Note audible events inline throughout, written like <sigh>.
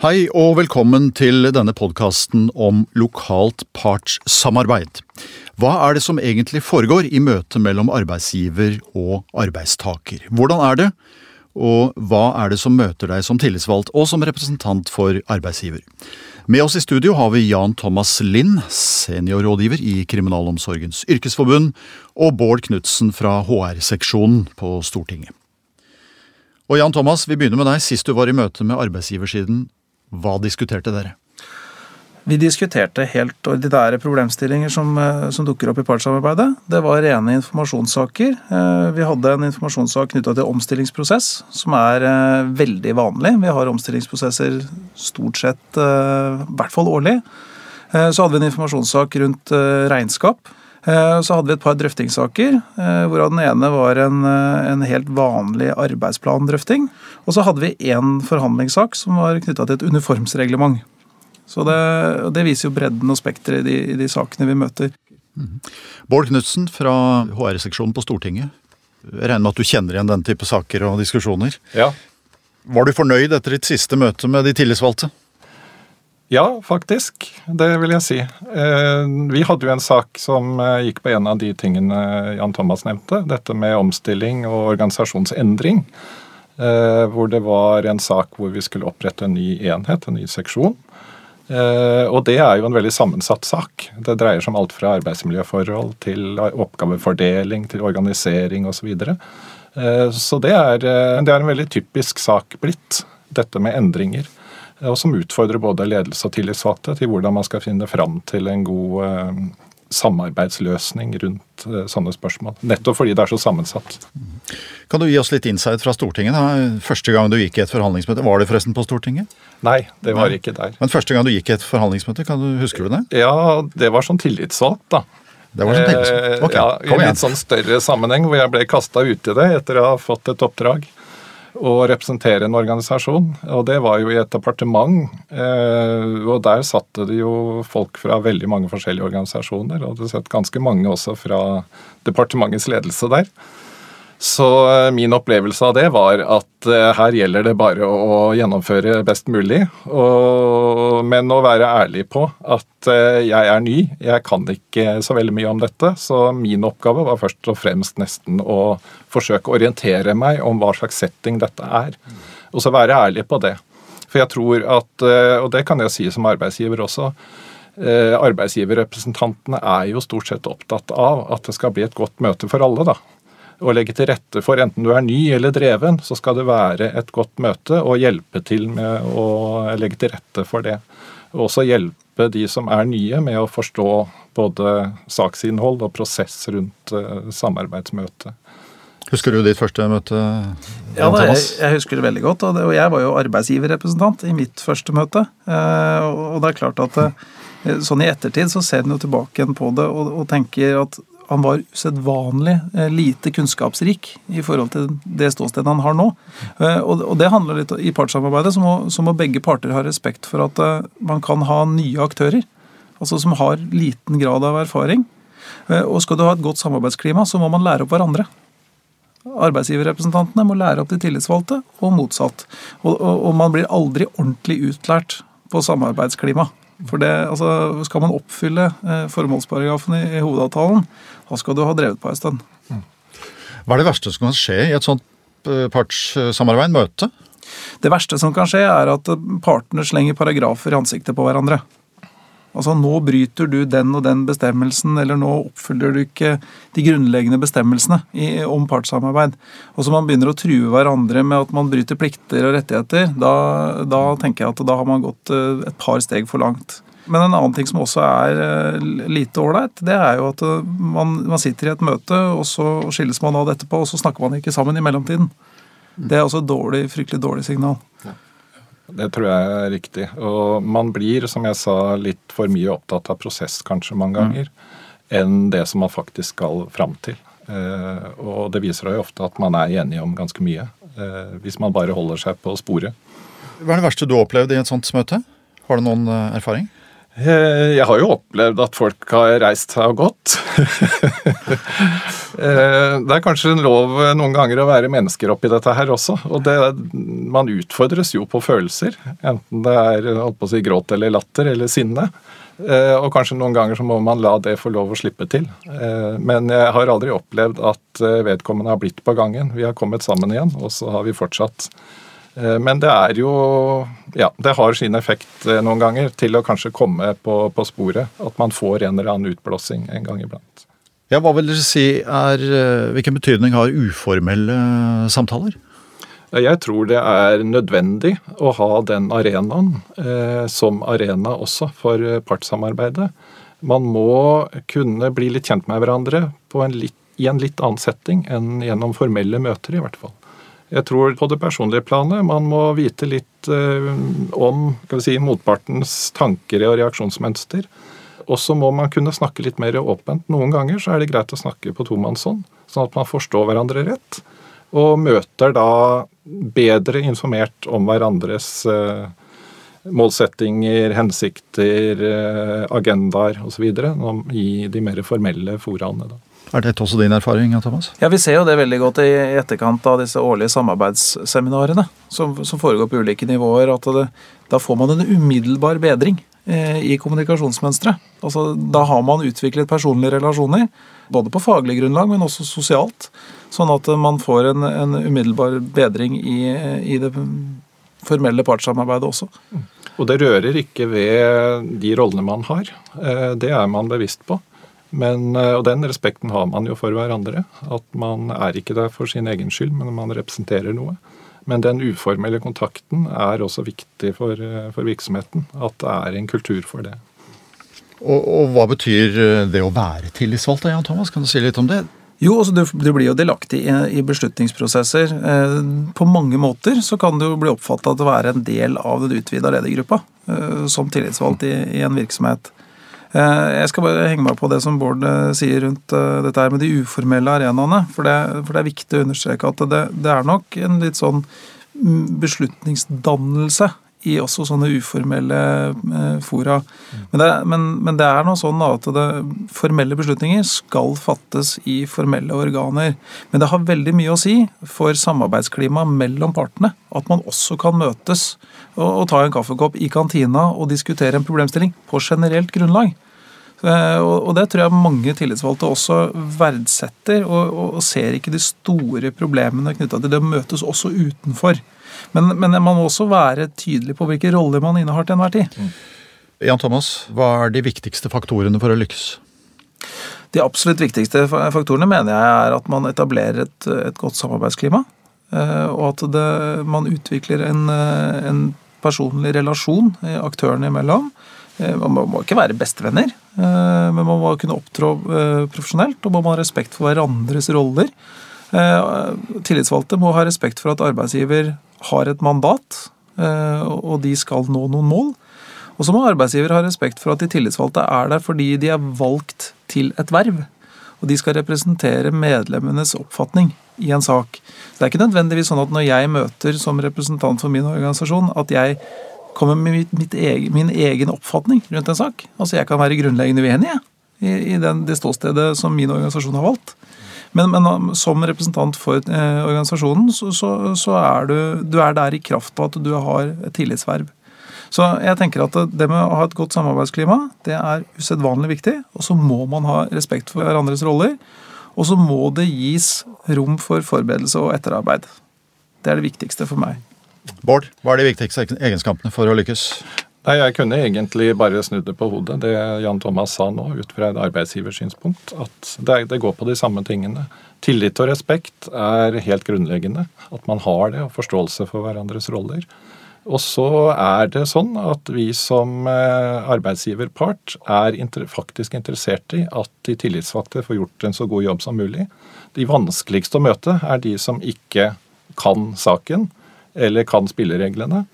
Hei og velkommen til denne podkasten om lokalt partssamarbeid. Hva er det som egentlig foregår i møtet mellom arbeidsgiver og arbeidstaker? Hvordan er det, og hva er det som møter deg som tillitsvalgt og som representant for arbeidsgiver? Med oss i studio har vi Jan Thomas Lind, seniorrådgiver i Kriminalomsorgens yrkesforbund, og Bård Knutsen fra HR-seksjonen på Stortinget. Og Jan Thomas, vi begynner med deg. Sist du var i møte med arbeidsgiversiden, hva diskuterte dere? Vi diskuterte helt ordinære problemstillinger som, eh, som, dukker opp i partssamarbeidet. Det var rene informasjonssaker. Eh, vi hadde en informasjonssak knytta til omstillingsprosess, som er eh, veldig vanlig. Vi har omstillingsprosesser stort sett, i hvert fall årlig. Så hadde vi en informasjonssak rundt regnskap. Så hadde vi et par drøftingssaker, hvorav den ene var en, en helt vanlig arbeidsplandrøfting. Og så hadde vi én forhandlingssak som var knytta til et uniformsreglement. Så det, det viser jo bredden og spekteret i, i, de sakene vi møter. Mm. Bård Knutsen fra HR-seksjonen på Stortinget. Jeg regner med at du kjenner igjen den type saker og diskusjoner. Ja. Var du fornøyd etter ditt siste møte med de tillitsvalgte? Ja, faktisk. Det vil jeg si. Eh, vi hadde jo en sak som eh, gikk på en av de tingene Jan Thomas nevnte. Dette med omstilling og organisasjonsendring. Eh, hvor det var en sak hvor vi skulle opprette en ny enhet, en ny seksjon. Eh, og det er jo en veldig sammensatt sak. Det dreier seg om alt fra arbeidsmiljøforhold til oppgavefordeling til organisering osv. Så, videre. Eh, så det er, eh, det er en veldig typisk sak blitt, dette med endringer. Og som utfordrer både ledelse og tillitsvalgte til hvordan man skal finne fram til en god samarbeidsløsning rundt eh, sånne spørsmål. Nettopp fordi det er så sammensatt. Kan du gi oss litt insight fra Stortinget? Da? Første gang du gikk i et forhandlingsmøte, var det forresten på Stortinget? Nei, det var Nei. ikke der. Men første gang du gikk i et forhandlingsmøte, kan du, husker du det? Ja, det var sånn tillitsvalgt, da. Det var sånn tillitsvalgt. Eh, okay, ja, I en litt sånn større sammenheng hvor jeg ble kasta ut i det etter å ha fått et oppdrag å representere en organisasjon. Og det var jo i et departement. Eh, og der satte det jo folk fra veldig mange forskjellige organisasjoner. Og det sett ganske mange også fra departementets ledelse der. Så eh, min opplevelse av det var at eh, her gjelder det bare å gjennomføre best mulig. Og, men å være ærlig på at eh, jeg er ny, jeg kan ikke så veldig mye om dette. Så min oppgave var først og fremst nesten å forsøke å orientere meg om hva slags setting dette er. Og så være ærlig på det. For jeg tror at, og det kan jeg si som arbeidsgiver også, arbeidsgiverrepresentantene er jo stort sett opptatt av at det skal bli et godt møte for alle. da å legge til rette for, enten du er ny eller dreven, så skal det være et godt møte og hjelpe til med å legge til rette for det. Og også hjelpe de som er nye med å forstå både saksinnhold og prosess rundt uh, samarbeidsmøtet. Husker du ditt første møte? Ja, da, jeg, jeg, husker det veldig godt. Og, det, og, jeg var jo arbeidsgiverrepresentant i mitt første møte. Uh, og det er klart at uh, sånn i ettertid så ser en jo tilbake igjen på det og, og tenker at han var usedvanlig eh, lite kunnskapsrik i forhold til det ståstedet han har nå. Eh, og det handler litt I partssamarbeidet så må, så må begge parter ha respekt for at eh, man kan ha nye aktører. Altså som har liten grad av erfaring. Og skal du ha et godt samarbeidsklima, så må man lære opp hverandre. Arbeidsgiverrepresentantene må lære opp de tillitsvalgte, og motsatt. Og, og, og man blir aldri ordentlig utlært på samarbeidsklima. For det, altså, Skal man oppfylle eh, formålsparagrafen i, i, hovedavtalen, da skal du ha drevet på en stund. Mm. Hva er det verste som kan skje i et sånt eh, partssamarbeid, møte? Det verste som kan skje, er at partene slenger paragrafer i ansiktet på hverandre. Altså nå bryter du den og den bestemmelsen, eller nå oppfyller du ikke de grunnleggende bestemmelsene i, om partssamarbeid. Og så man begynner å true hverandre med at man bryter plikter og rettigheter, da, da tenker jeg at da har man gått eh, et par steg for langt. Men en annen ting som også er eh, lite ålreit, det er jo at eh, man, man, sitter i et møte, og så skilles man av etterpå, og så snakker man ikke sammen i mellomtiden. Det er også et dårlig, fryktelig dårlig signal. Ja. Det tror jeg er riktig. Og man blir, som jeg sa, litt for mye opptatt av prosess kanskje mange mm. ganger, mm. enn det som man faktisk skal fram til. Eh, og det viser jo ofte at man er enige om ganske mye, eh, hvis man bare holder seg på sporet. Hva er det verste du har opplevd i et sånt møte? Har du noen eh, erfaring? Eh, jeg har jo opplevd at folk har reist seg og gått. <laughs> Eh, det er kanskje en lov noen ganger å være mennesker oppi dette her også. Og det, man utfordres jo på følelser. Enten det er si, gråt eller latter eller sinne. Eh, og kanskje noen ganger så må man la det få lov å slippe til. Men jeg har aldri opplevd at vedkommende har blitt på gangen. Vi har kommet sammen igjen, og så har vi fortsatt Eh, men det er jo Ja, det har sin effekt eh, noen ganger til å kanskje komme på, på sporet. At man får en eller annen utblåsing en gang iblant. Ja, Hva vil dere si er eh, Hvilken betydning har uformelle samtaler? Jeg tror det er nødvendig å ha den arenaen eh, som arena også for partssamarbeidet. Man må kunne bli litt kjent med hverandre en litt, i en litt annen setting enn gjennom formelle møter, i hvert fall. Jeg tror på det personlige planet man må vite litt eh, om si, motpartens tanker og reaksjonsmønster. Og så må man kunne snakke litt mer åpent. Noen ganger så er det greit å snakke på tomannshånd, sånn at man forstår hverandre rett. Og møter da bedre informert om hverandres eh, målsettinger, hensikter, eh, agendaer osv. i de mer formelle foraene. da. Er dette også din erfaring, Thomas? Ja, Vi ser jo det veldig godt i etterkant av disse årlige samarbeidsseminarene som, som foregår på ulike nivåer. at det, Da får man en umiddelbar bedring eh, i kommunikasjonsmønsteret. Altså, da har man utviklet personlige relasjoner, både på faglig grunnlag, men også sosialt. Sånn at man får en, en umiddelbar bedring i, i, det formelle partssamarbeidet også. Og det rører ikke ved de rollene man har. Eh, det er man bevisst på. Men, eh, og den respekten har man jo for hverandre. At man er ikke der for sin egen skyld, men man representerer noe. Men den uformelle kontakten er også viktig for, eh, for virksomheten. At det er en kultur for det. Og, og hva betyr eh, det å være tillitsvalgt, Jan Thomas? Kan du si litt om det? Jo, altså du, du, blir jo delaktig i, i beslutningsprosesser. Eh, på mange måter så kan du bli oppfatta til å være en del av den utvida ledergruppa eh, som tillitsvalgt i, i, en virksomhet. Eh, jeg skal bare henge meg på det som Bård eh, sier rundt eh, dette her med de uformelle arenaene. For det, for det er viktig å understreke at det, det, er nok en litt sånn mm, beslutningsdannelse i også sånne uformelle fora. Men det, men, men det er noe sånn at det, formelle beslutninger skal fattes i formelle organer. Men det har veldig mye å si for samarbeidsklimaet mellom partene. At man også kan møtes og, og ta en kaffekopp i kantina og diskutere en problemstilling på generelt grunnlag. Eh, og det tror jeg mange tillitsvalgte også verdsetter, og, og ser ikke de store problemene knytta til det å møtes også utenfor. Men, men, man må også være tydelig på hvilke roller man innehar til enhver tid. Mm. Jan Thomas, hva er de viktigste faktorene for å lykkes? De absolutt viktigste faktorene mener jeg er at man etablerer et, et godt samarbeidsklima. Eh, og at det, man utvikler en, eh, en, personlig relasjon aktørene imellom. Eh, man må, ikke være bestevenner, men man må kunne opptrå profesjonelt. Og man må ha respekt for hverandres roller. Tillitsvalgte må ha respekt for at arbeidsgiver har et mandat, og de skal nå noen mål. Og så må arbeidsgiver ha respekt for at de tillitsvalgte er der fordi de er valgt til et verv. Og de skal representere medlemmenes oppfatning i en sak. Det er ikke nødvendigvis sånn at når jeg møter som representant for min organisasjon, at jeg kommer med mitt egen, min egen oppfatning rundt en sak. Altså Jeg kan være grunnleggende uenig i, i den, det ståstedet som min organisasjon har valgt. Men, men um, som representant for eh, organisasjonen, så, så, så, er du, du er der i kraft av at du har et tillitsverv. Så jeg tenker at det med å ha et godt samarbeidsklima, det er usedvanlig viktig. Og så må man ha respekt for hverandres roller. Og så må det gis rom for forberedelse og etterarbeid. Det er det viktigste for meg. Bård, hva er de viktigste egenskapene for å lykkes? Nei, Jeg kunne egentlig bare snudd det på hodet, det Jan Thomas sa nå, ut fra et arbeidsgiversynspunkt. At det, går på de samme tingene. Tillit og respekt er helt grunnleggende. At man har det, og forståelse for hverandres roller. Og så er det sånn at vi som eh, arbeidsgiverpart er faktisk interessert i at de tillitsvalgte får gjort en så god jobb som mulig. De vanskeligste å møte er de som ikke kan saken eller kan spillereglene.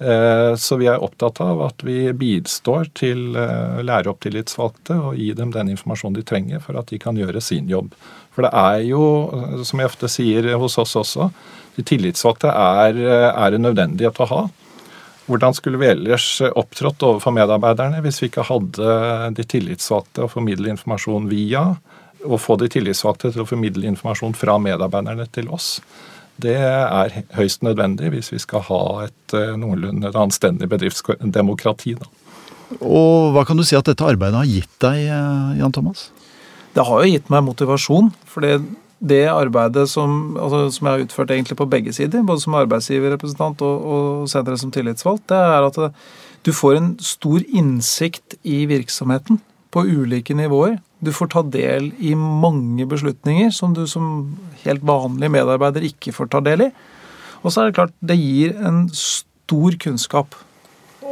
Eh, så vi er opptatt av at vi bistår til å eh, lære opp tillitsvalgte og gi dem den informasjonen de trenger for at de kan gjøre sin jobb. For det er jo, som jeg ofte sier hos oss også, de tillitsvalgte er, er en nødvendighet å ha. hvordan skulle vi ellers opptrådt overfor medarbeiderne hvis vi ikke hadde de tillitsvalgte å formidle informasjon via, og få de tillitsvalgte til å formidle informasjon fra medarbeiderne til oss? Det er høyst nødvendig hvis vi skal ha et eh, noenlunde anstendig bedriftsdemokrati. Da. Og Hva kan du si at dette arbeidet har gitt deg, eh, Jan Thomas? Det har jo gitt meg motivasjon. for det det arbeidet som, altså, som, jeg har utført egentlig på begge sider, både som arbeidsgiverrepresentant og, og senere som tillitsvalgt, det er at du får en stor innsikt i virksomheten på ulike nivåer. Du får ta del i mange beslutninger som du som helt vanlig medarbeider ikke får ta del i. Og så er det klart, det gir en stor kunnskap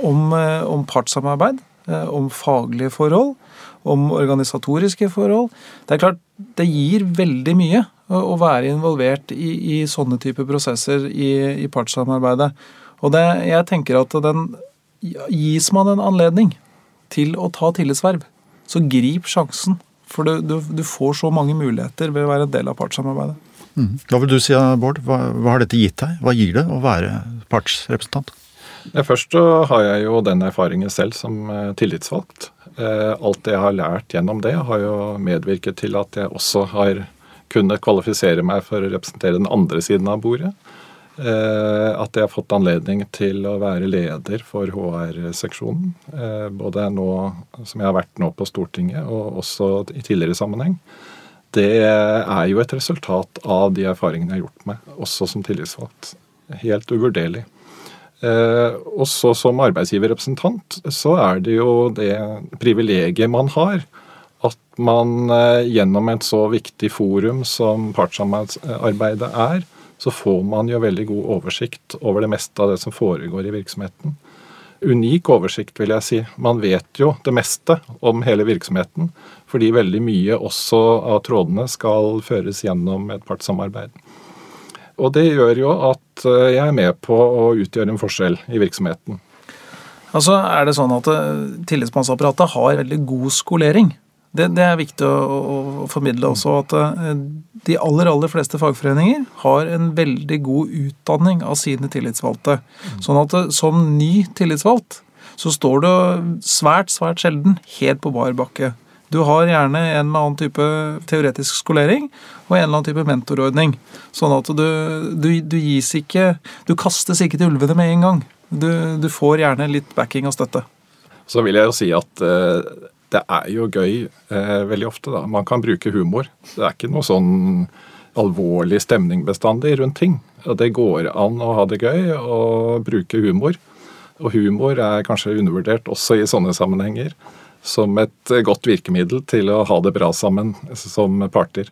om, eh, om partssamarbeid, eh, om faglige forhold, om organisatoriske forhold. Det er klart, det gir veldig mye å være involvert i, i sånne typer prosesser i, i partssamarbeidet. Og det, jeg tenker at den Gis man en anledning til å ta tillitsverv, så grip sjansen. For du, du, du, får så mange muligheter ved å være en del av partssamarbeidet. Mm. Hva vil du si, Bård? Hva, hva, har dette gitt deg? Hva gir det å være partsrepresentant? Ja, først så har jeg jo den erfaringen selv som eh, tillitsvalgt. Eh, alt det jeg har lært gjennom det, har jo medvirket til at jeg også har kunnet kvalifisere meg for å representere den andre siden av bordet. Eh, at jeg har fått anledning til å være leder for HR-seksjonen. Både nå som jeg har vært nå på Stortinget, og også i tidligere sammenheng. Det er jo et resultat av de erfaringene jeg har gjort meg, også som tillitsvalgt. Helt uvurderlig. Eh, også som arbeidsgiverrepresentant så er det jo det privilegiet man har at man eh, gjennom et så viktig forum som partssamarbeidet er, så får man jo veldig god oversikt over det meste av det som foregår i virksomheten. Unik oversikt, vil jeg si. Man vet jo det meste om hele virksomheten, fordi veldig mye også av trådene skal føres gjennom et partssamarbeid. Og det gjør jo at eh, jeg er med på å utgjøre en forskjell i virksomheten. Altså er det sånn at eh, Tillitsmannsapparatet har veldig god skolering. Det, det, er viktig å, å, formidle også, at eh, de aller aller fleste fagforeninger har en veldig god utdanning av sine tillitsvalgte. Sånn at som ny tillitsvalgt så står du svært, svært sjelden helt på bar bakke. Du har gjerne en eller annen type teoretisk skolering og en eller annen type mentorordning. Sånn at du, du, du gis ikke Du kastes ikke til ulvene med en gang. Du, du, får gjerne litt backing og støtte. Så vil jeg jo si at uh, det er jo gøy eh, veldig ofte, da. Man kan bruke humor. Det er ikke noe sånn alvorlig stemning bestandig rundt ting. Det går an å ha det gøy og bruke humor. Og humor er kanskje undervurdert også i sånne sammenhenger som et godt virkemiddel til å ha det bra sammen som parter.